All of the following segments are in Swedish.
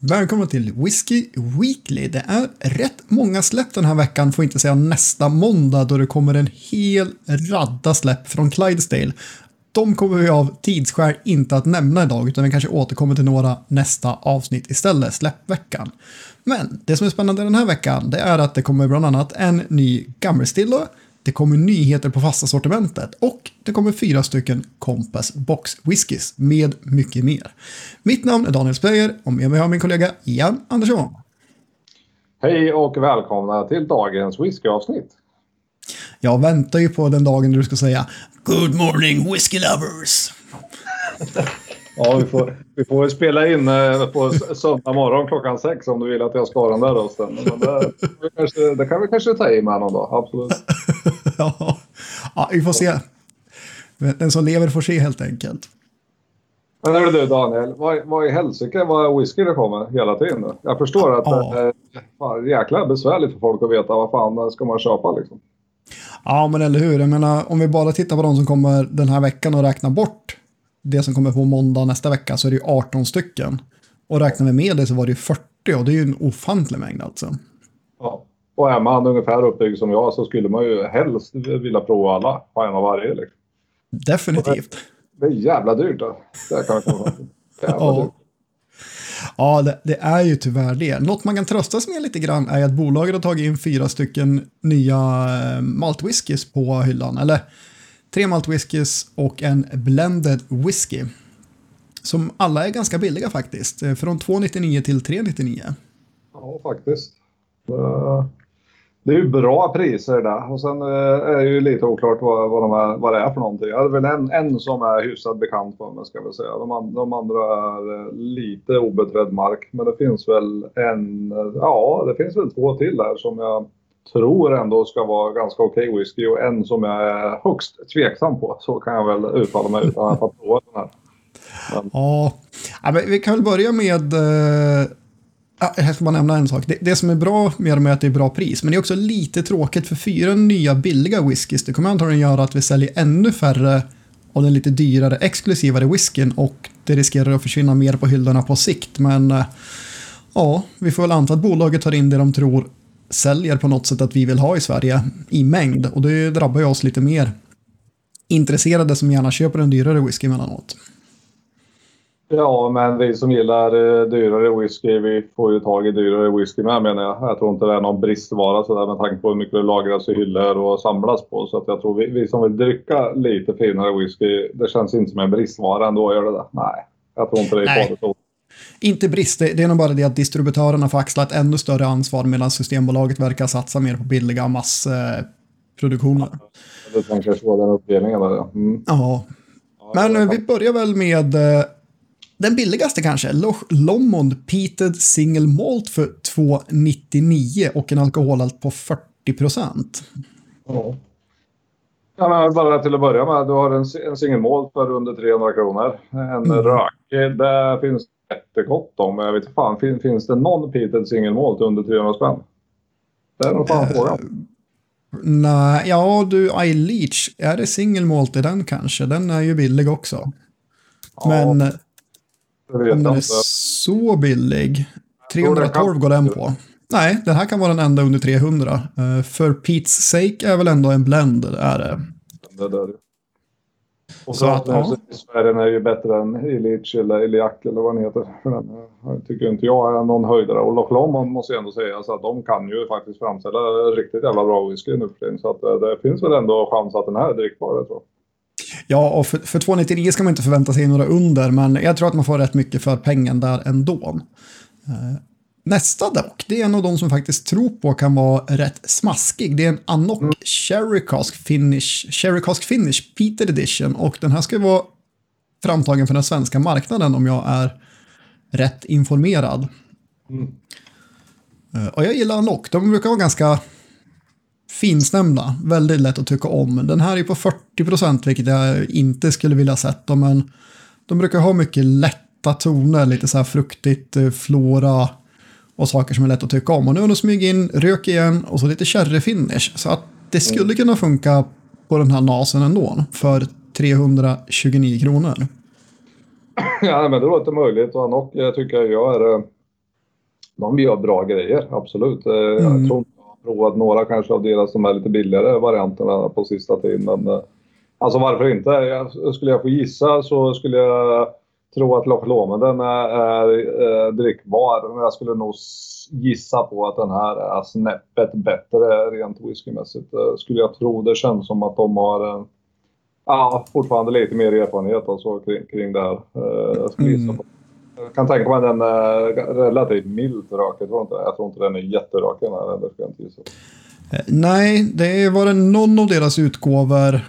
Välkommen till Whiskey Weekly. Det är rätt många släpp den här veckan, får inte säga nästa måndag, då det kommer en hel radda släpp från Clydesdale. De kommer vi av tidsskäl inte att nämna idag, utan vi kanske återkommer till några nästa avsnitt istället, släppveckan. Men det som är spännande den här veckan, det är att det kommer bland annat en ny Gammelstilla, det kommer nyheter på fasta sortimentet och det kommer fyra stycken Compass Box Whiskys med mycket mer. Mitt namn är Daniel Speyer och med mig har min kollega Jan Andersson. Hej och välkomna till dagens whiskyavsnitt. Jag väntar ju på den dagen du ska säga Good morning whisky lovers. Ja, vi får, vi får spela in eh, på söndag morgon klockan sex om du vill att jag ska ha den där rösten. Men det, kanske, det kan vi kanske ta i med någon dag, absolut. ja. ja, vi får se. Den som lever får se helt enkelt. Men hörru du Daniel, vad, vad i helsike vad whisky det kommer hela tiden? Nu? Jag förstår att ja. det är jäkla besvärligt för folk att veta vad fan ska man köpa liksom. Ja, men eller hur. Jag menar, om vi bara tittar på de som kommer den här veckan och räknar bort det som kommer på måndag nästa vecka så är det ju 18 stycken. Och räknar vi med det så var det ju 40 och det är ju en ofantlig mängd alltså. Ja, och är man ungefär uppbyggd som jag så skulle man ju helst vilja prova alla, ha en av varje. Liksom. Definitivt. Det, är jävla dyrt. Då. Det kan jag ja. Dyrt. Ja, det, det, är ju tyvärr det. Något man kan trösta sig med lite grann är att bolaget har tagit in fyra stycken nya eh, maltwhiskys på hyllan. Eller tre malt whiskys och en blended whisky. Som alla är ganska billiga faktiskt. Eh, från 2,99 till 3,99. Ja, faktiskt. Eh, det är ju bra priser där. Och sen eh, är det ju lite oklart vad, vad, de är, vad det är för någonting. Jag hade väl en, en som är hyfsat bekant för mig ska jag väl säga. De, de andra är lite obeträdd mark. Men det finns väl en, ja det finns väl två till där som jag tror ändå ska vara ganska okej okay whisky och en som jag är högst tveksam på. Så kan jag väl uttala mig utan att ha provat den här. Men... Ja, men vi kan väl börja med eh... Jag ska bara nämna en sak. Det, det, som är bra med dem är att det är bra pris, men det är också lite tråkigt för fyra nya billiga whiskys. Det kommer antagligen göra att vi säljer ännu färre av den lite dyrare exklusivare whiskyn och det riskerar att försvinna mer på hyllorna på sikt. Men eh, ja, vi får väl anta att bolaget tar in det de tror säljer på något sätt att vi vill ha i Sverige i mängd. Och det drabbar ju oss lite mer intresserade som gärna köper en dyrare whisky emellanåt. Ja, men vi som gillar eh, dyrare whisky, vi får ju tag i dyrare whisky med menar jag. Jag tror inte det är någon bristvara sådär med tanke på hur mycket det lagras i hyllor och samlas på. Så att jag tror vi, vi som vill dricka lite finare whisky, det känns inte som en bristvara ändå, gör det det? Nej, jag tror inte det är farligt inte brist, det är nog bara det att distributörerna får axla ett ännu större ansvar medan Systembolaget verkar satsa mer på billiga massproduktioner. Det kanske är så den uppdelningen var. Mm. Ja. Men ja, vi börjar väl med eh, den billigaste kanske. Loch Lomond Peated Single Malt för 2,99 och en alkoholhalt på 40 procent. Ja. Ja, bara till att börja med, du har en, en single malt för under 300 kronor. En mm. rök, där finns jättegott om. Jag vet inte fan, finns, finns det någon peated single malt under 300 spänn? Det är nog fan uh, frågan. Nej, ja du, iLeach, är det single malt i den kanske? Den är ju billig också. Ja, Men om den är så billig, 312 går den på. Nej, den här kan vara den enda under 300. Uh, för Pete's sake är väl ändå en blend, är det. Det, det. Och så att, ja. Sverige är ju bättre än Illich eller Iliak eller vad den heter. Den tycker inte jag är någon höjdare. Och Loch Lomond måste jag ändå säga så att de kan ju faktiskt framställa riktigt jävla bra whisky nu för tiden. Så att eh, det finns väl ändå chans att den här är drickbar, jag tror Ja, och för, för 299 ska man inte förvänta sig några under, men jag tror att man får rätt mycket för pengen där ändå. Nästa dock, det är en av de som faktiskt tror på kan vara rätt smaskig. Det är en Anok mm. Cherry Cask Finish, Cherry Cask Finish Peter Edition och den här ska vara framtagen för den svenska marknaden om jag är rätt informerad. Mm. Eh, och jag gillar Anok, de brukar vara ganska finstämda, väldigt lätt att tycka om. Den här är på 40% vilket jag inte skulle vilja sätta men de brukar ha mycket lätta toner, lite så här fruktigt, eh, flora, och saker som är lätt att tycka om. Och nu har de smugit in rök igen och så lite sherry-finish. Så att det skulle mm. kunna funka på den här nasen ändå för 329 kronor. Ja, men det låter möjligt och Anok jag tycker jag är, de gör bra grejer, absolut. Eh, Mm. Jag tror inte jag har provat några kanske av deras som är lite billigare varianterna på sista tiden. Men, eh, alltså varför inte? Jag, skulle jag få gissa så skulle jag tro att Loch Lomond är, är eh, drickbar. Men jag skulle nog gissa på att den här är snäppet bättre rent whiskymässigt. Eh, skulle jag tro. Det känns som att de har ja, fortfarande lite mer erfarenhet och så kring, kring det här. Eh, jag skulle gissa Mm. på jag kan tänka mig den är relativt milt rak. Jag tror inte, jag tror inte den är jätterak den här. Ska jag inte gissa. Nej, det var någon av deras utgåvor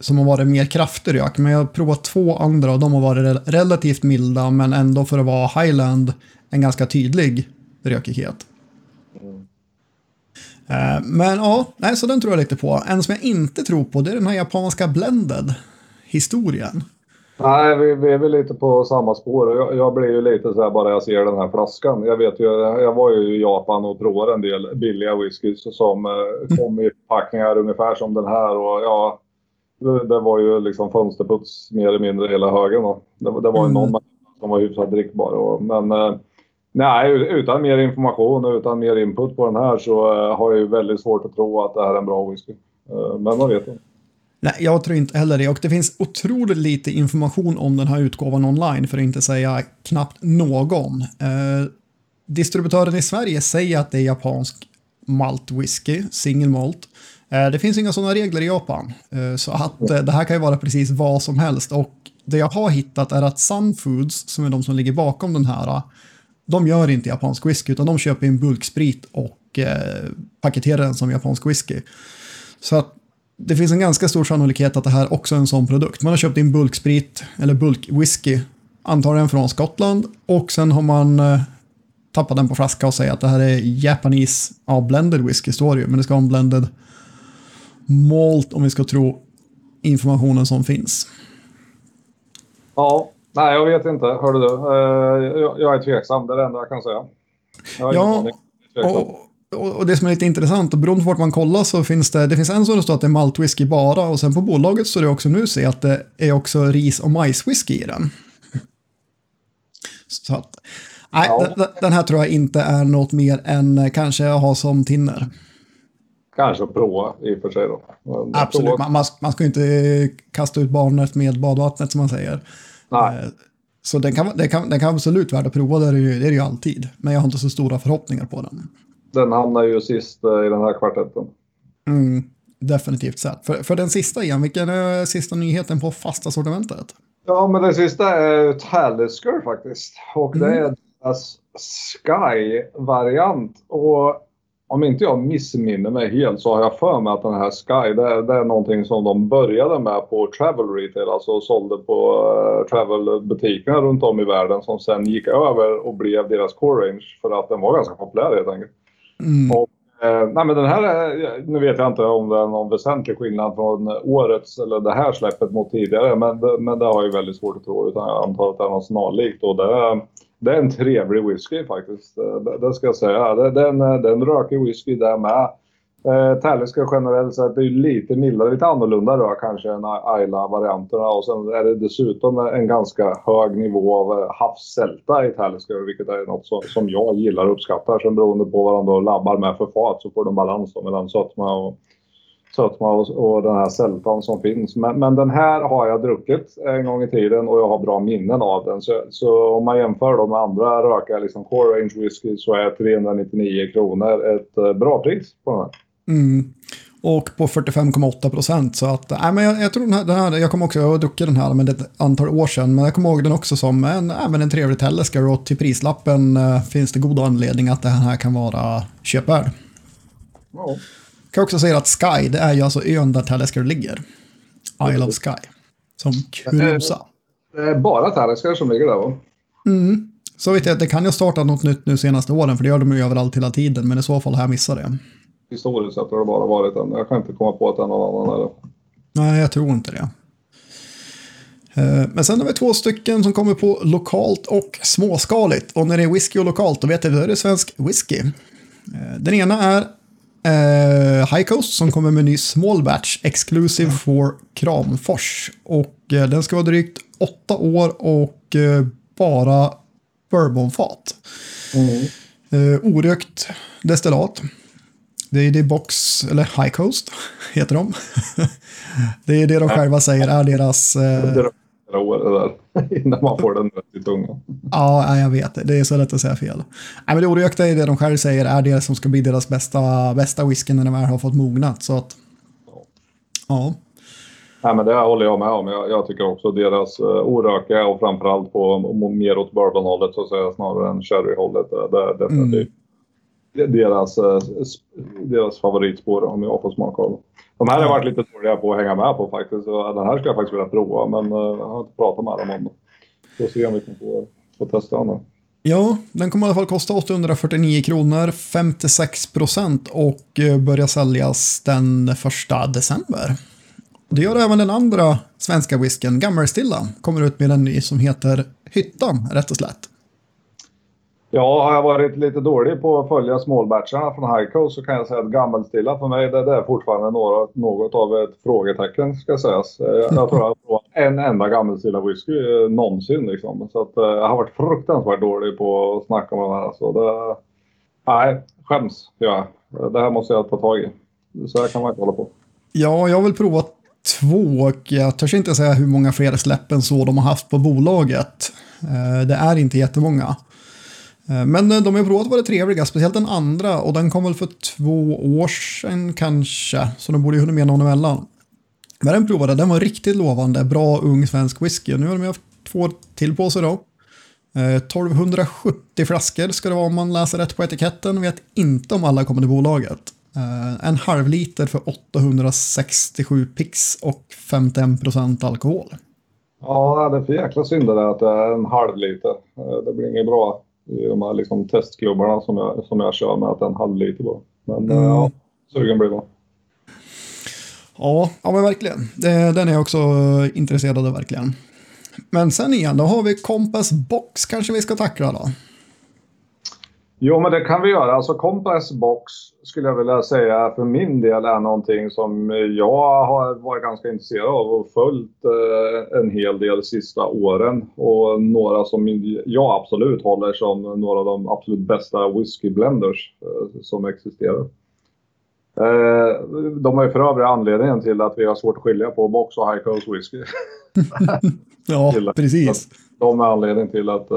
som har varit mer kraftig men jag har provat två andra och de har varit rel- relativt milda, men ändå för att vara Highland en ganska tydlig rökighet. Eh, Men ja, nej, så den tror jag lite på. En som jag inte tror på, det är den här japanska blended historien. Nej, vi, vi är väl lite på samma spår. Jag, jag blir ju lite så här bara jag ser den här flaskan. Jag vet ju, jag var ju i Japan och provade en del billiga whiskys som eh, kom i förpackningar ungefär som den här och ja, det, det var ju liksom fönsterputs mer eller mindre hela högen då. Det, var- det var ju någon som var hyfsat drickbar och, men eh, nej, utan mer information och utan mer input på den här så eh, har jag ju väldigt svårt att tro att det här är en bra whisky. Eh, men man vet inte. Nej, jag tror inte heller det. Och det finns otroligt lite information om den här utgåvan online, för att inte säga knappt någon. Eh, distributören i Sverige säger att det är japansk malt whisky, single malt. Eh, det finns inga sådana regler i Japan, eh, så att eh, det här kan ju vara precis vad som helst. Och det jag har hittat är att Sun Foods, som är de som ligger bakom den här, de gör inte japansk whisky, utan de köper in bulksprit och paketerar den som japansk whisky. Så att det finns en ganska stor sannolikhet att det här också är en sån produkt. Man har köpt in bulksprit eller bulkwhisky, antagligen från Skottland, och sen har man tappat den på flaska och säger att det här är Japanese, ja, blended whisky står det ju, men det ska vara en blended malt om vi ska tro informationen som finns. Ja, nej jag vet inte. Hörde du? Eh, jag, jag är tveksam. Det är det enda jag kan säga. Jag har Ja. Jag. Och, och, det som är lite intressant, och beroende på vart man kollar så finns det, det finns en som det står att det är maltwhisky bara och sen på bolaget står det också nu se att det är också ris och majswhisky i den. Så att, nej, Ja. den, den här tror jag inte är något mer än eh, kanske att ha som tinner. Kanske att prova i och för sig då. Men Absolut, man, man, man ska inte kasta ut barnet med badvattnet som man säger. Nej. Eh, Så den kan, den kan, den kan absolut värd att prova, det är, ju, det är det ju alltid. Men jag har inte så stora förhoppningar på den. Den hamnar ju sist eh, i den här kvartetten. Mm, definitivt sett. För, för den sista igen, vilken är sista nyheten på fasta sortimentet? Ja, men det sista är Talisker faktiskt. Och det är deras Sky-variant. Och om inte jag missminner mig helt så har jag för mig att den här Sky, det är, det är någonting som de började med på travel retail, alltså sålde på uh, travelbutikerna runt om i världen som sen gick över och blev deras core range för att den var ganska populär helt enkelt. Mm. Och, eh, nej men den här, är, nu vet jag inte om det är någon väsentlig skillnad från årets eller det här släppet mot tidigare. Men, det- men det har jag väldigt svårt att tro. Utan jag antar att det är något snarlikt. Och det, det är en trevlig whisky faktiskt. Eh, det, det ska jag säga. Det, är en, eh, det är en rökig whisky där med. Eh, Talisker generellt sett är ju lite mildare, lite annorlunda rök kanske än Ayla-varianterna. Och sen är det dessutom en ganska hög nivå av eh, havssälta i Talisker. Vilket är något som, som jag gillar och uppskattar. Sen beroende på vad de då labbar med för fat så får de balans mellan sötma och, sötma och, och den här sältan som finns. Men, men den här har jag druckit en gång i tiden och jag har bra minnen av den. Så, så om man jämför då med andra röka, liksom core range whisky, så är 399 kronor ett eh, bra pris på den här. Mm. Och på 45,8 procent. Så att, nej, men jag, jag tror den här, den här, jag kommer också, jag har druckit den här med ett antal år sedan, men jag kommer ihåg den också som en, även en trevlig Telescar och till prislappen eh, finns det god anledning att den här kan vara köpvärd. Ja. Kan också säga att Sky, det är ju alltså ön där Talisker ligger. Isle of Sky. Som kuriosa. Det är bara Talisker som ligger där va? Mm. Så vet jag, det kan ju ha startat något nytt nu senaste åren, för det gör de ju överallt hela tiden, men i så fall har jag missat det. Historiskt sett har det bara varit en. Jag kan inte komma på att det är någon annan. Eller. Nej, jag tror inte det. Eh, Men sen har vi två stycken som kommer på lokalt och småskaligt. Och när det är whisky och lokalt, då vet jag, är det svensk whisky. Eh, Den ena är eh, High Coast som kommer med en ny small batch exclusive for Kramfors. Och eh, den ska vara drygt åtta år och eh, bara bourbonfat. Uh, orökt destillat. Det är det Box, eller High Coast heter de. det är det de själva säger är deras... Uh... År där, innan man får den rätt i tungan. Ja, jag vet. Det är så lätt att säga fel. Nej, men det orökta är det de själva säger är det som ska bli deras bästa, bästa whisky när de väl har fått mognat. Så att, ja. Nej, men det håller jag med om. Jag, jag tycker också deras uh, oröka och framförallt på mer åt bourbonhållet så att säga snarare än sherryhållet. Det är definitivt mm. deras, uh, deras favoritspår om jag får smaka av De här har varit lite dåliga på att hänga med på faktiskt. Så den här skulle jag faktiskt vilja prova men uh, jag har inte pratat med dem om det. Får se om vi kan få, få testa den. Ja, den kommer i alla fall kosta 849 kronor, 56 procent och börja säljas den första december. Det gör även den andra svenska whisken, Gammelstilla, kommer ut med en ny som heter Hyttan, rätt och slätt. Ja, har jag varit lite dålig på att följa smålbatcharna från Highco så kan jag säga att Gammelstilla för mig det, det är fortfarande några, något av ett frågetecken ska sägas. Jag, tror jag har provat en enda Gammelstilla whisky eh, någonsin liksom. Så att, eh, jag har varit fruktansvärt dålig på att snacka om den här. Så det, nej, skäms ja. Det här måste jag ta tag i. Så här kan man inte hålla på. Ja, jag har väl provat två och jag törs inte säga hur många fler släpp än så de har haft på bolaget. Eh, det är inte jättemånga. Eh, men eh, de har provat att vara trevliga, speciellt den andra och den kom väl för två år sedan kanske. Så de borde ju hunnit med någon emellan. Men den provade, den var riktigt lovande, bra ung svensk whisky. Nu har de haft två till på sig då. Eh, 1270 flaskor ska det vara om man läser rätt på etiketten. Vet inte om alla kommer till bolaget. En halv liter för 867 pix och 51 procent alkohol. Ja, det är för jäkla synd det där att det är en halv liter. Det blir inget bra de här liksom testklubbarna som jag, som jag kör med att en halv liter bara. Men eh, mm. ja, sugen blir man. Ja, ja men verkligen. Den är jag också intresserad av verkligen. Men sen igen, då har vi Compass Box kanske vi ska tackla då. Jo, men det kan vi göra. Alltså Compass Box skulle jag vilja säga för min del är någonting som jag har varit ganska intresserad av och följt eh, en hel del sista åren. Och några som jag absolut håller som några av de absolut bästa whiskyblenders eh, som existerar. Eh, de har ju för övrigt anledningen till att vi har svårt att skilja på Box och High Coast Whisky. ja, precis. De är anledningen till att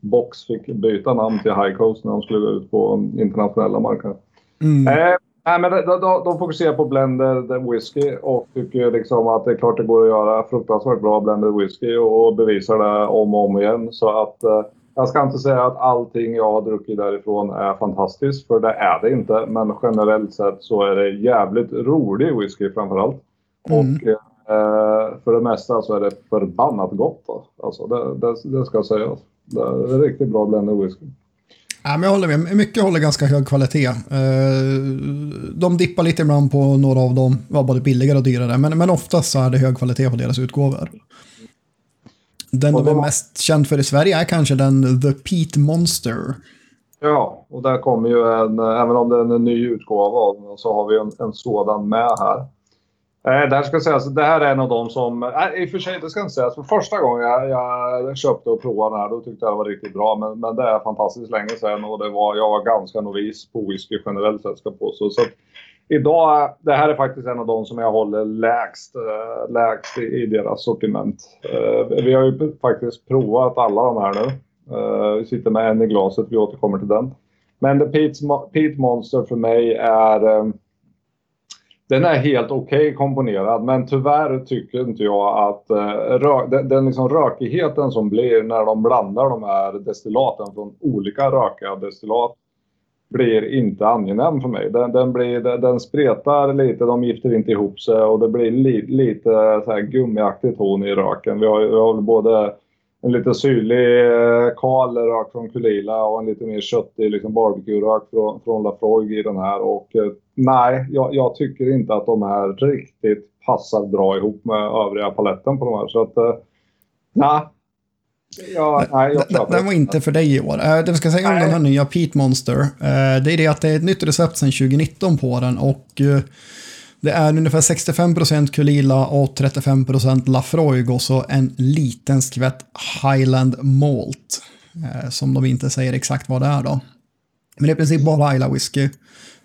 Box fick byta namn till High Coast när de skulle ut på internationella marknaden. Mm. Eh, nej, men de, de, de fokuserar på blended whisky och tycker liksom att det är klart det går att göra fruktansvärt bra blended whisky och bevisar det om och om igen. Så att eh, jag ska inte säga att allting jag har druckit därifrån är fantastiskt, för det är det inte. Men generellt sett så är det jävligt rolig whisky framförallt. Mm. Och eh, för det mesta så är det förbannat gott. Alltså, det, det, det ska sägas. Det är riktigt bra blended whisky. Ja, men jag håller med. Mycket håller ganska hög kvalitet. Eh, de dippar lite ibland på några av dem, var både billigare och dyrare. Men, men oftast så är det hög kvalitet på deras utgåvor. Den de är mest känd för i Sverige är kanske den The Pete Monster. Ja, och där kommer ju en, även om det är en ny utgåva av så har vi en, en sådan med här. Eh, det här, ska sägas, alltså, det här är en av de som... nej I och för sig, det ska inte sägas. Alltså, för första gången jag, jag köpte och provade den här, då tyckte jag det var riktigt bra. Men, men det är fantastiskt länge sedan och det var, jag var ganska novis på whisky generellt sett, ska påstå. Så idag, det här är faktiskt en av de som jag håller lägst, äh, lägst i, i deras sortiment. Äh, vi har ju faktiskt provat alla de här nu. Äh, vi sitter med en i glaset, vi återkommer till den. Men The Pete, Pete Monster för mig är den är helt okej okay komponerad men tyvärr tycker inte jag att eh, rö den, den liksom rökigheten som blir när de blandar de här destillaten från olika rökiga destillat blir inte angenäm för mig. Den, den, blir, den, spretar lite, de gifter inte ihop sig och det blir li, lite så här gummiaktig ton i röken. Vi har, vi har både en lite syrlig eh, kal rök från Kulila och en lite mer köttig liksom barbecue-rök från, från Lafroig i den här. Och eh, nej, jag, jag, tycker inte att de här riktigt passar bra ihop med övriga paletten på de här. Så att, eh, nej. Ja, nej, jag den var inte för dig i år. Det vi ska säga om den här nya Pete Monster, det är det att det är ett nytt recept sedan 2019 på den och det är ungefär 65% Kulila och 35% Lafroig och så en liten skvätt Highland Malt. Eh, som de inte säger exakt vad det är då. Men det är i princip bara Isla whisky.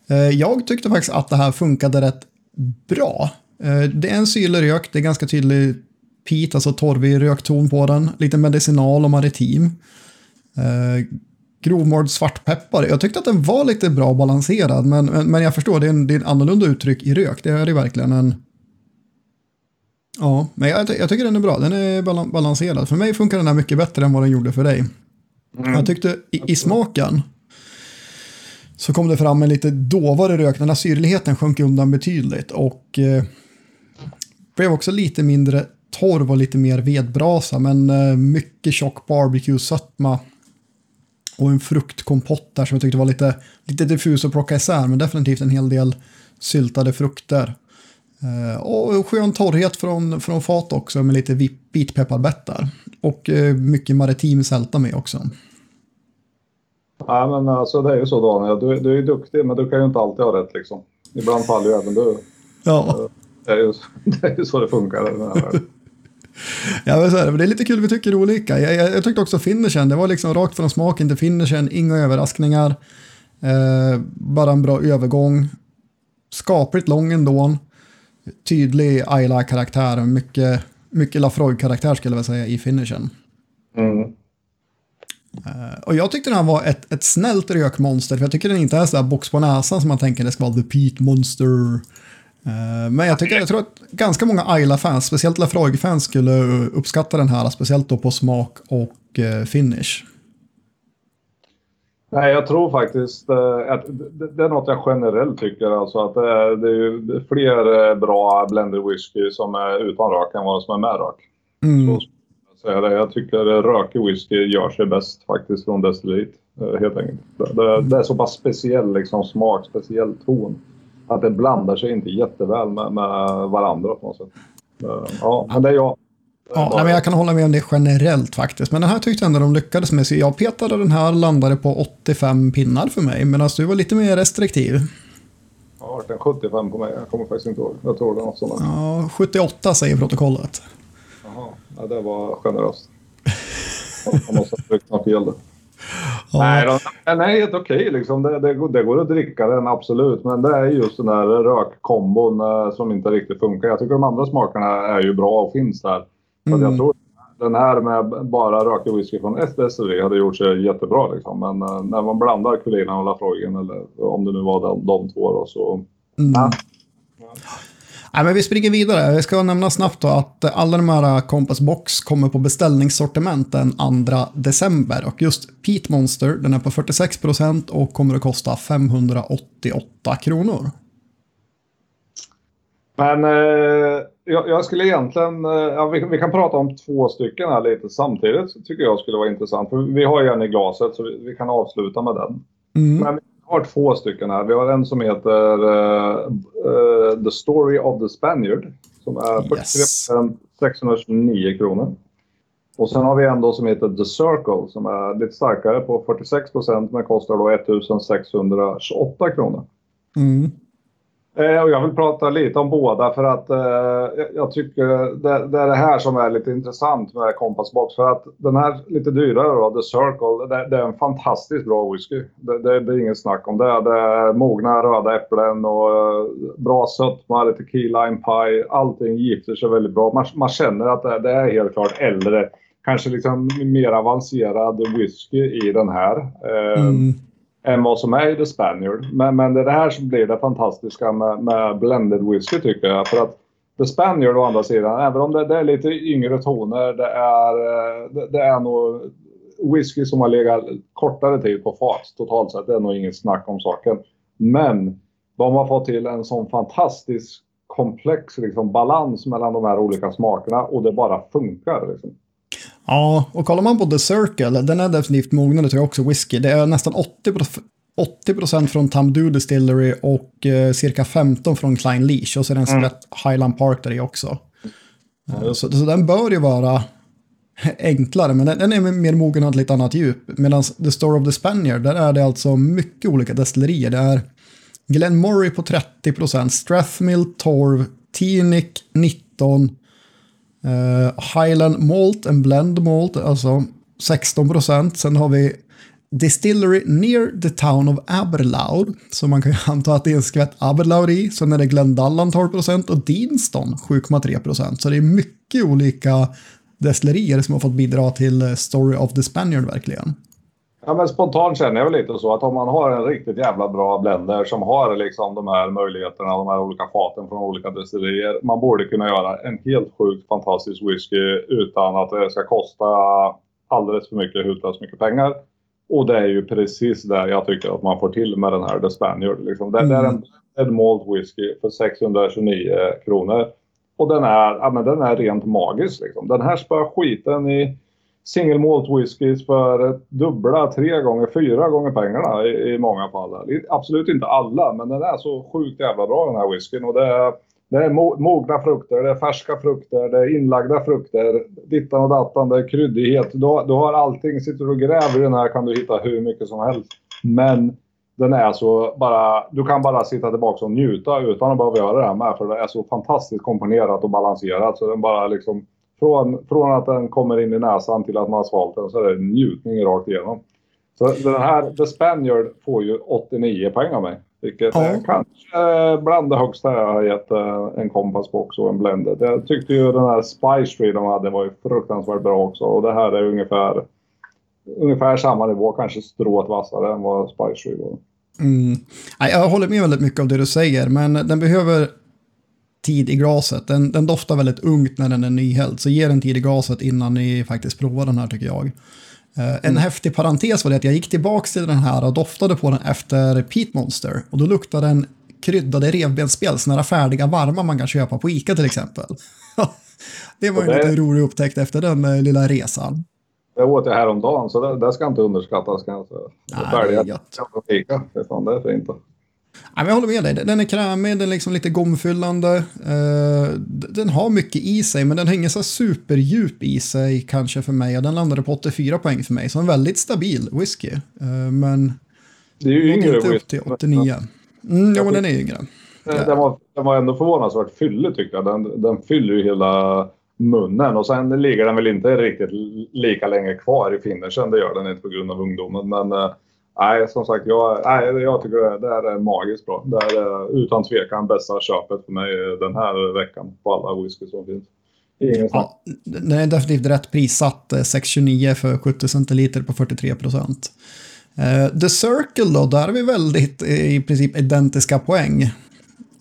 Eh, jag tyckte faktiskt att det här funkade rätt bra. Eh, det är en syrlig rök, det är ganska tydlig peat, alltså torvig rökton på den. Lite medicinal och maritim. Eh, Grovmård svartpeppar. Jag tyckte att den var lite bra balanserad, men, men, men jag förstår, det är, en, det är en annorlunda uttryck i rök. Det är det verkligen en... Ja, men jag, jag tycker den är bra. Den är balanserad. För mig funkar den här mycket bättre än vad den gjorde för dig. Mm. Jag tyckte i, i, smaken så kom det fram en lite dovare rök. Den här syrligheten sjönk undan betydligt och eh, blev också lite mindre torv och lite mer vedbrasa. Men eh, mycket tjock barbecue-sötma och en fruktkompott där som jag tyckte var lite, lite diffus att plocka isär, men definitivt en hel del syltade frukter. Eh, och skön torrhet från, från fat också med lite vitpepparbettar. Och eh, mycket maritim sälta med också. Nej men alltså det är ju så Daniel, du, du är duktig men du kan ju inte alltid ha rätt liksom. Ibland faller ju även du. Ja. Det är ju, det är ju så det funkar i den här världen. Ja, men så här, det är lite kul, vi tycker olika. Jag, jag, jag tyckte också finishen, det var liksom rakt från smaken till finishen, inga överraskningar. Eh, bara en bra övergång. Skapligt lång ändå. Tydlig Ayla-karaktär, mycket, mycket Lafroig-karaktär skulle jag vilja säga i finishen. Mm. Uh, och jag tyckte den här var ett, ett snällt rökmonster, för jag tycker den inte är sådär box på näsan som man tänker det ska vara The Pete Monster. Eh, men jag, tycker, jag tror att ganska många Ayla-fans, speciellt Lafroig-fans, skulle uppskatta den här, speciellt då på smak och eh, finish. Nej, jag tror faktiskt eh, att det är något jag generellt tycker. Alltså att det är, fler bra blended whisky som är utan rök än vad som är med rök. Mm. Så jag, jag tycker rökig whisky gör sig bäst faktiskt från destilleriet. Helt enkelt. Det, det, är så pass speciell liksom, smak, speciell ton att det blandar sig inte jätteväl med, med varandra på något sätt. Ja, men det är jag. Ja, nej, men jag kan hålla med om det generellt faktiskt. Men den här tyckte jag ändå de lyckades med. Så jag petade den här landade på 85 pinnar för mig. Medan du var lite mer restriktiv. Ja, den 75 på mig. Jag kommer faktiskt inte ihåg. Jag tror det var något sånt. Ja, 78 säger protokollet. Jaha, ja, det var generöst. Jag måste ha tryckt något fel Ja. Nej, den är helt okej. Liksom. Det, det, det, går att dricka den, absolut. Men det är just den där rökkombon eh, som inte riktigt funkar. Jag tycker de andra smakerna är ju bra och finns där. Mm. jag tror den här med bara rökig whisky från destilleri hade gjort sig jättebra. Liksom. Men uh, när man blandar Kulina och Lafroigen, eller om det nu var de, de två, då, så... Mm. Ja. Nej, men vi springer vidare. Jag ska nämna snabbt då att alla de här Compass Box kommer på beställningssortiment den 2 december. Och just Pete Monster, den är på 46% och kommer att kosta 588 kronor. Men eh, jag, jag, skulle egentligen, eh, ja, vi, vi, kan prata om två stycken här lite samtidigt. tycker jag skulle vara intressant. För vi har ju en i glaset så vi, vi kan avsluta med den. Mm. Men har två stycken här. Vi har en som heter uh, The Story of the Spaniard. Som är 43 yes. 629 kronor. Och sen har vi en då som heter The Circle som är lite starkare på 46 procent men kostar då 1628 kronor. Mm. Eh, och jag vill prata lite om båda för att eh, jag tycker det, det, är det här som är lite intressant med Kompassbox. För att den här lite dyrare då, The Circle, det, det är en fantastiskt bra whisky. Det, det, det, är inget snack om det. Det är mogna röda äpplen och eh, bra sötma, lite key lime pie. Allting gifter sig väldigt bra. Man, man känner att det, det, är helt klart äldre. Kanske liksom mer avancerad whisky i den här. Eh, mm än vad som är i The Spaniard. Men, men det är det här som blir det fantastiska med, med blended whisky tycker jag. För att The Spaniard å andra sidan, även om det, det är lite yngre toner, det är, det, det, är nog whisky som har legat kortare tid på fat totalt sett. Det är nog inget snack om saken. Men de har fått till en sån fantastisk komplex liksom, balans mellan de här olika smakerna och det bara funkar. Liksom. Ja, och kollar man på The Circle, den är definitivt mognare tror jag också whisky. Det är nästan 80% från Tamdu Distillery och eh, cirka 15 från Klein Leash. Och så är det en mm. Highland Park där i också. Mm. Så, så, den bör ju vara enklare, men den, den är mer mogen och ett lite annat djup. Medan The Story of the Spaniard, där är det alltså mycket olika destillerier. Det är Glenmory på 30% Strathmill 12, Tinic 19, Uh, Highland Malt, and blend malt, alltså 16 procent. Sen har vi Distillery near the town of Aberlour. Så man kan ju anta att det är en skvätt Aberlour i. Sen är det Glendallan 12 procent och Deanston 7,3 procent. Så det är mycket olika destillerier som har fått bidra till eh, Story of the Spaniard verkligen. Ja, men spontant känner jag väl lite så att om man har en riktigt jävla bra blender som har liksom de här möjligheterna, de här olika faten från olika destillerier. Man borde kunna göra en helt sjukt fantastisk whisky utan att det ska kosta alldeles för mycket, hutlöst mycket pengar. Och det är ju precis det jag tycker att man får till med den här The Spaniard. Liksom. Det, mm. det är en, en malt whisky för 629 kronor. Och den är, ja, men den är rent magisk. Liksom. Den här spöar skiten i single malt whiskys för dubbla, tre gånger, fyra gånger pengarna i, i många fall. Absolut inte alla, men den är så sjukt jävla bra den här whiskyn. Och det är, det är mogna frukter, det är färska frukter, det är inlagda frukter, dittan och dattan, det är kryddighet. Du har, du har allting. Sitter du och gräver i den här kan du hitta hur mycket som helst. Men den är så bara, du kan bara sitta tillbaka och njuta utan att behöva göra det här med. För det är så fantastiskt komponerat och balanserat. Så den bara liksom, från, från att den kommer in i näsan till att man har svalt den så är det njutning rakt igenom. Så den här The Spaniard får ju 89 poäng av mig. Vilket ja. är kanske bland det högsta jag har gett eh, en kompassbox och en blended. Jag tyckte ju den här Spice Tree de hade var ju fruktansvärt bra också. Och det här är ungefär, ungefär samma nivå, kanske strået vassare än vad Spice Tree var. Mm. Jag håller med väldigt mycket av det du säger, men den behöver tid i glaset. Den, den doftar väldigt ungt när den är nyhälld, så ge den tid i glaset innan ni faktiskt provar den här tycker jag. En mm. häftig parentes var det att jag gick tillbaka till den här och doftade på den efter Peat Monster. Och då luktade den kryddade revbensspjäll, sådana färdiga varma man kan köpa på Ica till exempel. det var ju en lite rolig upptäckt efter den uh, lilla resan. Det åt jag häromdagen, så det, det ska inte underskattas kan jag säga. Nej, färdiga det är gött. Ica, det är fan det är fint. Jag håller med dig, den är krämig, den är liksom lite gomfyllande. Uh, den har mycket i sig, men den hänger så superdjup i sig kanske för mig. Den landade på 84 poäng för mig, så en väldigt stabil whisky. Uh, men det är ju yngre inte upp till 89. Mm, men den är yngre. Den var, den var ändå förvånansvärt fyllig tycker jag. Den, den fyller ju hela munnen och sen ligger den väl inte riktigt lika länge kvar i finishen. Det gör den inte på grund av ungdomen. Men äh, nej, som sagt, jag, nej, jag tycker det, det är magiskt bra. Det här är utan tvekan bästa köpet för mig den här veckan på alla whisky som finns. Ja, den är definitivt rätt prissatt. Eh, 6,29 för 70 centiliter på 43 procent. Uh, The Circle då, där är vi väldigt eh, i princip identiska poäng.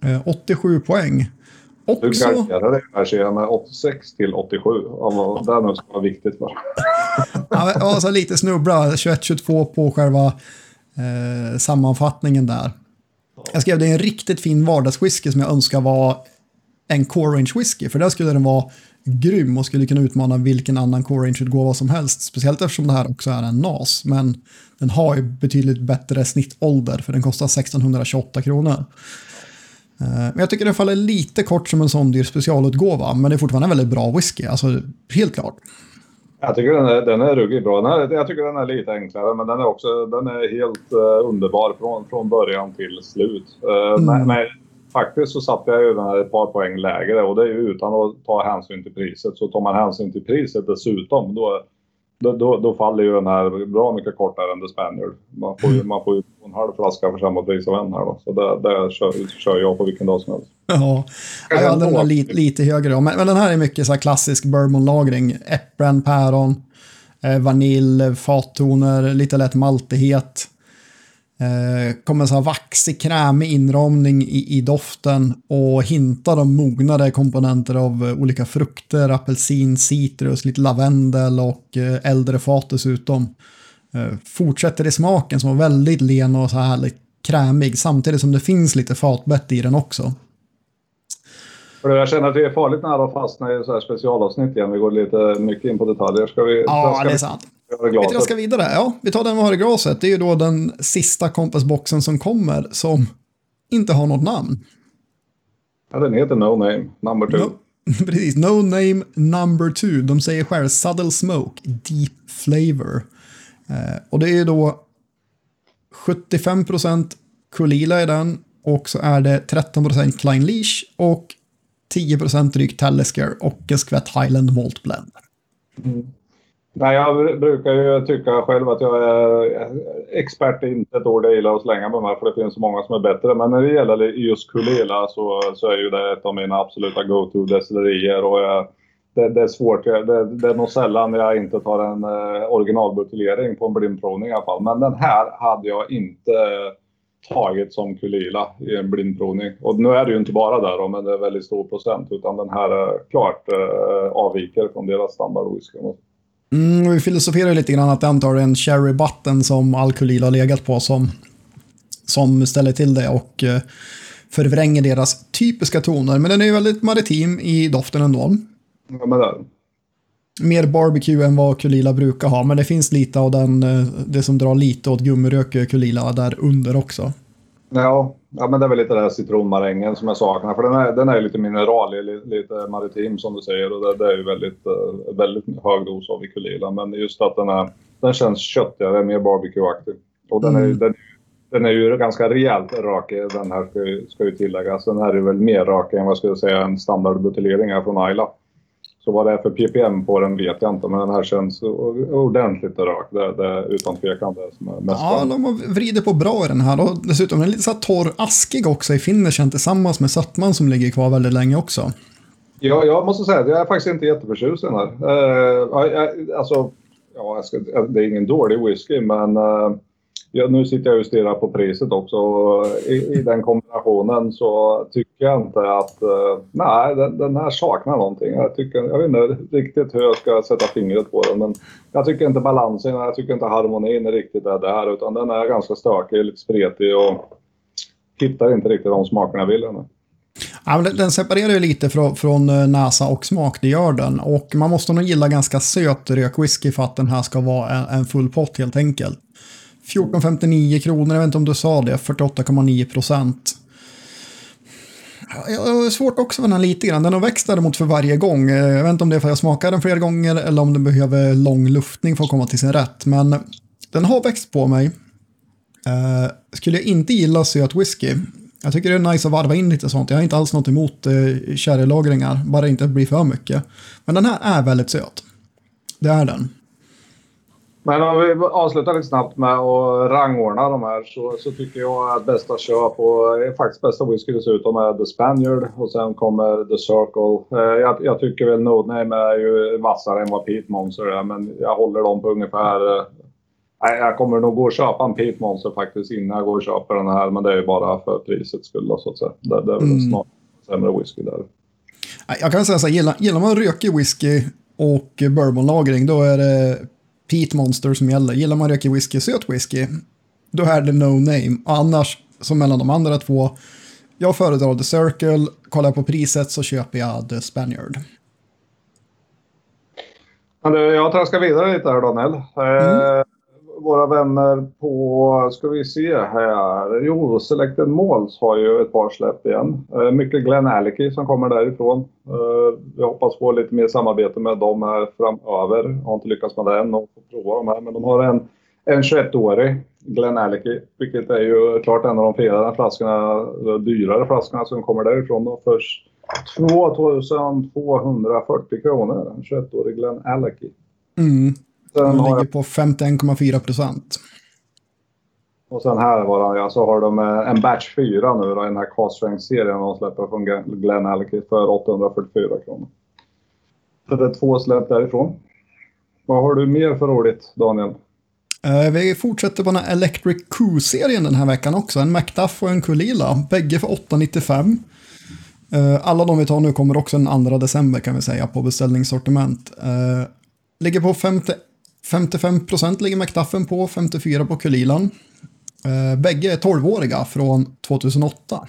Uh, 87 poäng. Också... Du kalkylerade den här med 86 till 87. Om det är något som var viktigt för. ja, alltså lite snubbla. 21-22 på själva eh, sammanfattningen där. Jag skrev det är en riktigt fin vardagswhisky som jag önskar var en core range whisky. För där skulle den vara grym och skulle kunna utmana vilken annan core range-utgåva som helst. Speciellt eftersom det här också är en NAS. Men den har ju betydligt bättre snittålder för den kostar 1628 kronor. Eh, men jag tycker den faller lite kort som en sån dyr specialutgåva, men det är fortfarande en väldigt bra whisky, alltså helt klart. Jag tycker den är, den är ruggigt bra. Den är, jag tycker den är lite enklare, men den är också den är helt uh, underbar från, från början till slut. Uh, mm. men, men, faktiskt så satte jag ju den här ett par poäng lägre och det är ju utan att ta hänsyn till priset. Så tar man hänsyn till priset dessutom, då, då, då, då, faller ju den här bra mycket kortare än The Spaniard. Man får ju, man får ju en halv flaska för samma pris av en här då. Så det, det kör, kör jag på vilken dag som helst. Ja, jag hade den lite, lite högre då. Men, men, den här är mycket så här klassisk bourbonlagring. Äpplen, päron, eh, vanilj, fattoner, lite lätt maltighet. Eh, kommer så här vaxig, krämig inramning i, i doften och hintar om mognare komponenter av eh, olika frukter, apelsin, citrus, lite lavendel och eh, äldre fat dessutom. Eh, fortsätter i smaken som var väldigt len och så här krämig samtidigt som det finns lite fatbett i den också. Jag känner att det är farligt nära att fastna i så här specialavsnitt igen. Vi går lite mycket in på detaljer. Ska vi, ja, ska det är sant. Jag ska vidare. Ja, vi tar den vi har i glaset. Det är ju då den sista kompassboxen som kommer som inte har något namn. Ja, den heter No Name Number Two. No, precis, No Name Number Two. De säger själv Subtle Smoke, Deep Flavor. Eh, och det är ju då 75% Kulila i den och så är det 13% Klein Leash och 10% drygt Talisker och en skvätt Highland Malt Blend. Mm. Nej, jag brukar ju tycka själv att jag är expert är inte ett ord jag gillar att slänga med mig för det finns så många som är bättre. Men när det gäller just Kulela så, så är ju det ett av mina absoluta go-to-destillerier. Och jag, det, det, är svårt. Det, det, är nog sällan jag inte tar en eh, originalbuteljering på en blindprovning i alla fall. Men den här hade jag inte tagit som Kulila i en blindprovning. Och nu är det ju inte bara där då, men det är väldigt stor procent. Utan den här eh, klart eh, avviker från deras standardwhisky. Mm, vi filosoferar lite grann att den tar en cherry button som Alkulila har legat på som, som ställer till det och eh, förvränger deras typiska toner. Men den är ju väldigt maritim i doften ändå. Ja, men det Mer barbecue än vad Kulila brukar ha, men det finns lite av den, eh, det som drar lite åt gummirök Kulila där under också. Ja, ja, men det är väl lite den här citronmarängen som jag saknar. För den är, den är lite mineralig, lite maritim som du säger. Och det, det är ju väldigt, eh, väldigt hög dos av Ikulila. Men just att den, är, den känns köttigare, mer barbecue-aktig. Och den, mm. är, den, den är ju ganska rejält rökig. Den här ska ju, ska ju tilläggas. Den här är väl mer rökig än vad jag skulle säga en standardbuteljering här från Ayla. Så vad det är för ppm på den vet jag inte, men den här känns ordentligt rök. Det, det är utan tvekan det som är mest Ja, de har vridit på bra i den här. Och dessutom är den lite så torr askig också i finishen tillsammans med sötman som ligger kvar väldigt länge också. Ja, jag måste säga att jag är faktiskt inte jätteförtjust i den här. Uh, alltså, ja, ska, det är ingen dålig whisky, men uh, Ja, nu sitter jag och stirrar på priset också. I, I, den kombinationen så tycker jag inte att... Uh, nej, den, den, här saknar någonting. Jag, tycker, jag vet inte riktigt hur jag ska sätta fingret på den. Men jag tycker inte balansen, jag tycker inte harmonin är riktigt är där. Utan den är ganska stökig, lite spretig och hittar inte riktigt de smakerna jag vill ännu. Ja, men den separerar ju lite från, från näsa och smak, det gör den. Och man måste nog gilla ganska söt rökwhisky för att den här ska vara en, en full pott helt enkelt. 14,59 kronor, jag vet inte om du sa det, 48,9 procent. Jag har svårt också för den här lite grann. Den har växt däremot för varje gång. Eh, jag vet inte om det är för att jag smakar den flera gånger eller om den behöver lång luftning för att komma till sin rätt. Men den har växt på mig. Eh, skulle jag inte gilla söt whisky. Jag tycker det är nice att varva in lite sånt. Jag har inte alls något emot eh, uh, sherrylagringar, bara det inte blir för mycket. Men den här är väldigt söt. Det är den. Men om vi avslutar lite snabbt med att rangordna de här så, så tycker jag att bästa köp och faktiskt bästa whisky dessutom är The Spaniard och sen kommer The Circle. Eh, jag, jag tycker väl Name är ju vassare än vad Pete Monster är men jag håller dem på ungefär... Eh, jag kommer nog gå och köpa en Pete Monster faktiskt innan jag går och köper den här men det är ju bara för prisets skull så att säga. Det, det är väl mm. snart sämre whisky där. Jag kan säga så här, gillar, gillar man rökig whisky och bourbonlagring då är det Pete Monster som gäller. Gillar man rökig whisky, söt whisky, då är det no name. Annars, som mellan de andra två, jag föredrar The Circle, kollar jag på priset så köper jag The Spaniard. Jag traskar vidare lite här Daniel. Mm. Våra vänner på, ska vi se här, jo, Selected Malls har ju ett par släpp igen. Eh, mycket Glenn Alicky som kommer därifrån. Eh, vi hoppas få lite mer samarbete med dem här framöver. Har inte lyckats med det än och får prova dem här, men de har en, en 21-årig Glenn Alicky, vilket är ju klart en av de finare flaskorna, dyrare flaskorna som kommer därifrån då för 2240 kronor. En 21-årig Glenn Alicky. Mm. Den ligger jag... på 51,4 procent. Och sen här var det, så har de eh, en batch 4 nu då, i den här Cast serien de släpper från Glen Alky för 844 kronor. Så det är två släpp därifrån. Vad har du mer för roligt, Daniel? Uh, vi fortsätter på den här Electric Q-serien den här veckan också. En Macduff och en Kulila. Bägge för 895. Uh, eh, alla de vi tar nu kommer också den 2 december kan vi säga på beställningssortiment. Ligger på 50 55% ligger McDuffen på, 54% på Kulilan. Eh, bägge är 12-åriga från 2008.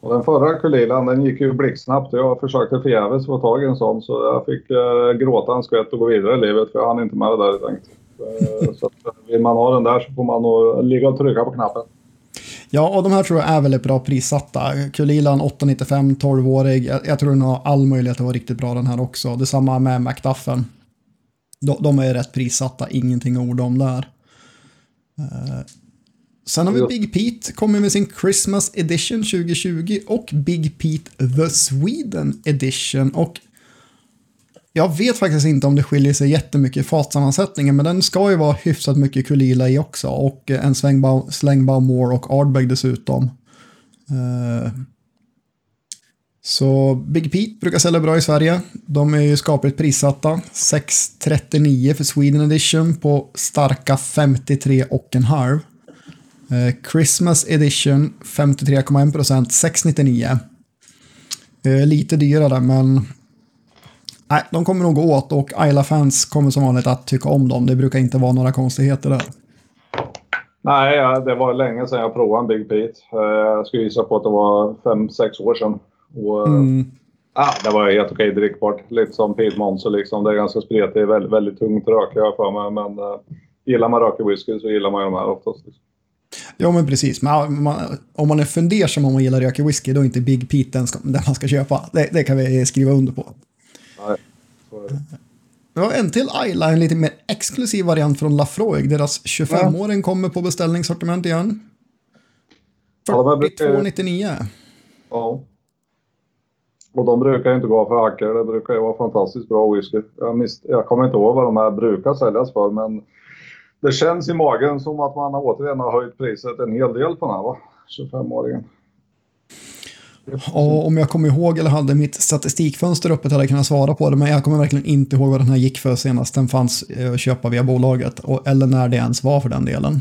Och den förra Kulilan den gick ju blixtsnabbt. Jag försökte förgäves få tag i en sån så jag fick eh, gråta en skvätt och gå vidare i livet för jag hann inte med det där tänkt. Eh, så att, eh, vill man ha den där så får man nog ligga och trycka på knappen. Ja, och de här tror jag är väldigt bra prissatta. Kulilan 895, 12-årig. Jag, jag, tror den har all möjlighet att vara riktigt bra den här också. Detsamma med McDuffen. De, de är rätt prissatta, ingenting att orda om där. Uh, sen har vi Big Pete, kommer med sin Christmas Edition 2020 och Big Pete The Sweden Edition. Och Jag vet faktiskt inte om det skiljer sig jättemycket i fatsammansättningen, men den ska ju vara hyfsat mycket Kulila i också. Och en slängbaum Moore och Ardbeg dessutom. Uh, så Big Pete brukar sälja bra i Sverige. De är ju skapligt prissatta. 639 för Sweden Edition på starka 53 och en halv. Eh, Christmas Edition 53,1 procent 699. Eh, lite dyrare, men Nej, de kommer nog gå åt och Isla-fans kommer som vanligt att tycka om dem. Det brukar inte vara några konstigheter där. Nej, det var länge sedan jag provade en Big Pete. Eh, jag skulle gissa på att det var 5-6 år sedan. Och, mm. ah, det var helt okej drickbart. Lite som Pete Monster liksom. Det är ganska spretigt, väldigt, väldigt tungt rök jag för mig. Men uh, gillar man rökig whisky så gillar man de här oftast. Liksom. Ja, men precis. Men man, om man är fundersam om man gillar rökig whisky, då är inte Big Pete den, den man ska köpa. Det, det kan vi skriva under på. Nej, så är det. Vi har en till Ayla, en lite mer exklusiv variant från Lafroig. Deras 25-åring ja. kommer på beställningssortiment igen. 42,99. Ja. Och de brukar ju inte gå för hacker. Det brukar ju vara fantastiskt bra whisky. Jag, miss, jag kommer inte ihåg vad de här brukar säljas för, men det känns i magen som att man återigen har höjt priset en hel del på den här, va? 25-åringen. Och om jag kommer ihåg eller hade mitt statistikfönster öppet hade jag kunnat svara på det, men jag kommer verkligen inte ihåg vad den här gick för senast den fanns eh, att köpa via bolaget, och, eller när det ens var för den delen.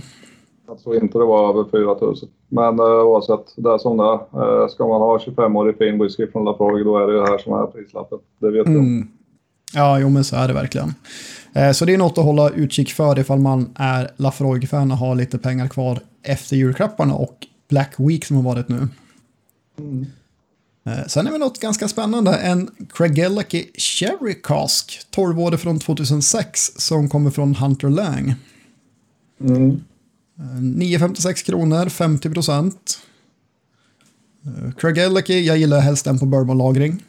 Jag tror inte det var över 4 000. Men uh, oavsett, det är som det. Uh, ska man ha 25-årig fin whisky från Lafroig då är det det här som är prislappen. Det vet mm. jag. Ja, jo men så är det verkligen. Uh, så det är något att hålla utkik för ifall man är Lafroig-fan och har lite pengar kvar efter julklapparna och Black Week som har varit nu. Mm. Eh, sen är vi något ganska spännande, en Craigellachie Cherry Cask, 12 från 2006, som kommer från Hunter Lang. Mm. 9,56 kronor, 50 procent. Craig Ellicky, jag gillar helst den på bourbonlagring.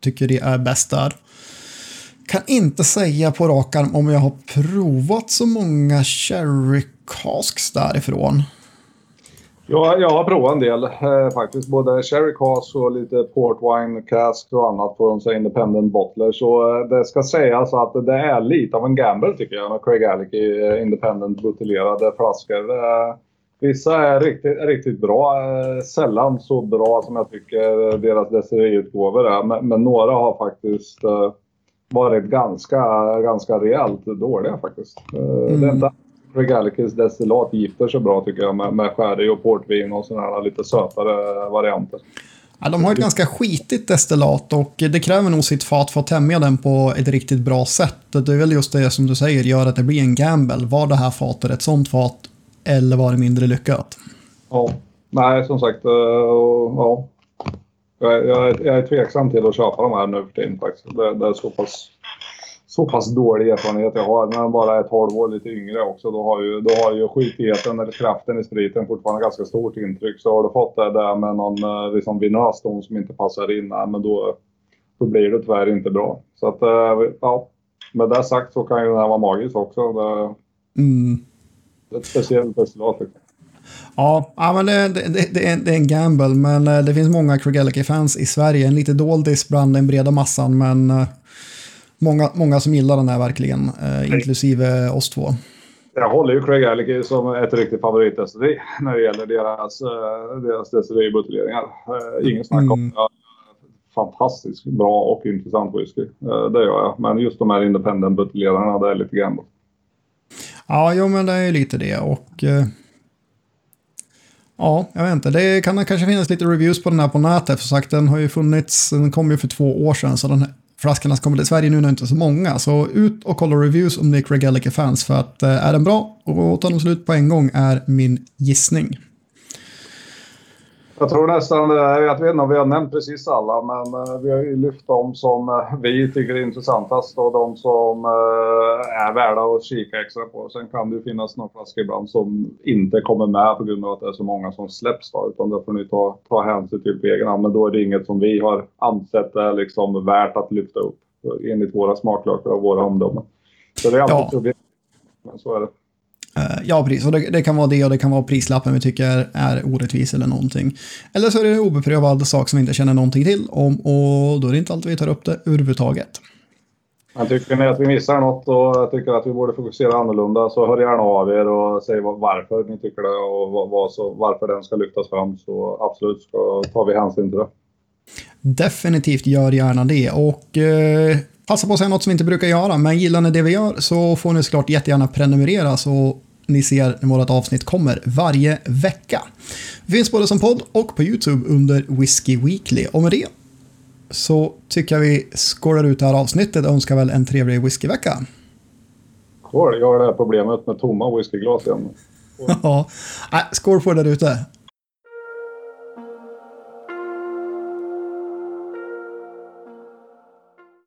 Tycker det är bäst där. Kan inte säga på rak arm om jag har provat så många Cherry Casks därifrån. Ja, jag har provat en del eh, faktiskt. Både Sherry Cask och lite Port Wine Cask och annat på de Independent Bottler. Så eh, det ska sägas att det är lite av en gamble tycker jag med Craig Alicky eh, Independent buteljerade flaskor. Eh, vissa är riktigt, riktigt bra. Eh, sällan så bra som jag tycker deras destilleriutgåvor är. Men, men, några har faktiskt eh, varit ganska, ganska rejält dåliga faktiskt. Mm. Det är inte Regalicus destillat gifter sig bra tycker jag med, med sherry och portvin och sådana lite sötare varianter. Ja, de har ett ganska skitigt destillat och det kräver nog sitt fat för att tämja den på ett riktigt bra sätt. Det är väl just det som du säger gör att det blir en gamble. Var det här fatet ett sånt fat eller var det mindre lyckat? Ja, nej som sagt, uh, ja. Jag, jag, jag, är tveksam till att köpa de här nu för tiden faktiskt. Det, det är så pass så pass dålig erfarenhet jag har. När man bara är 12 år lite yngre också, då har ju, då har ju skitigheten eller kraften i spriten fortfarande ganska stort intryck. Så har du fått det där med någon eh, liksom vinös som inte passar in, men då, då blir det tyvärr inte bra. Så att, eh, ja. Med det sagt så kan ju den här vara magisk också. Det, mm. det är ett speciellt destillat. Liksom. Ja, ja men det, det, det, är, det är en gamble, men eh, det finns många Craigellachie-fans i Sverige. En lite doldis bland den breda massan, men många, många som gillar den här verkligen, eh, inklusive oss två. Jag håller ju Craig Allicky som ett riktigt favoritdestilleri när det gäller deras, uh, deras destilleributeljeringar. Uh, ingen snack om det. Fantastiskt bra och intressant whisky. Uh, det gör jag. Men just de här independent buteljerarna, det är lite grann. Ja, jo men det är lite det och... Uh, ja, jag vet inte. Det kan kanske finnas lite reviews på den här på nätet. För sagt, den har ju funnits, den kom ju för två år sedan. Så den flaskorna som kommer till Sverige nu när inte så många. Så ut och kolla reviews om ni är fans för att eh, är den bra och tar de slut på en gång är min gissning. Jag tror nästan, eh, jag vet inte om vi har nämnt precis alla, men eh, vi har ju lyft dem som eh, vi tycker är intressantast och de som är värda att kika extra på. Sen kan det ju finnas några flaskor ibland som inte kommer med på grund av att det är så många som släpps då, utan det får ni ta, ta hänsyn till på egen hand. Men då är det inget som vi har ansett är liksom värt att lyfta upp enligt våra smaklökar och våra omdömen. Så det är alltid ja. problem. Men så är det. Uh, ja, precis. Och det, det, kan vara det och det kan vara prislappen vi tycker är orättvis eller någonting. Eller så är det en obeprövad sak som vi inte känner någonting till om och då är det inte alltid vi tar upp det överhuvudtaget. Men tycker ni att vi missar något och tycker att vi borde fokusera annorlunda så hör gärna av er och säg varför ni tycker det och vad, så, varför den ska lyftas fram. Så absolut så tar vi hänsyn till det. Definitivt gör gärna det och eh, passa på att säga något som vi inte brukar göra. Men gillar ni det vi gör så får ni såklart jättegärna prenumerera så ni ser när vårt avsnitt kommer varje vecka. Vi finns både som podd och på YouTube under Whiskey Weekly. Och med det så tycker jag vi skålar ut det här avsnittet och önskar väl en trevlig whiskyvecka. Skål, jag har det här problemet med tomma whiskyglas igen. Ja, skål på er där ute.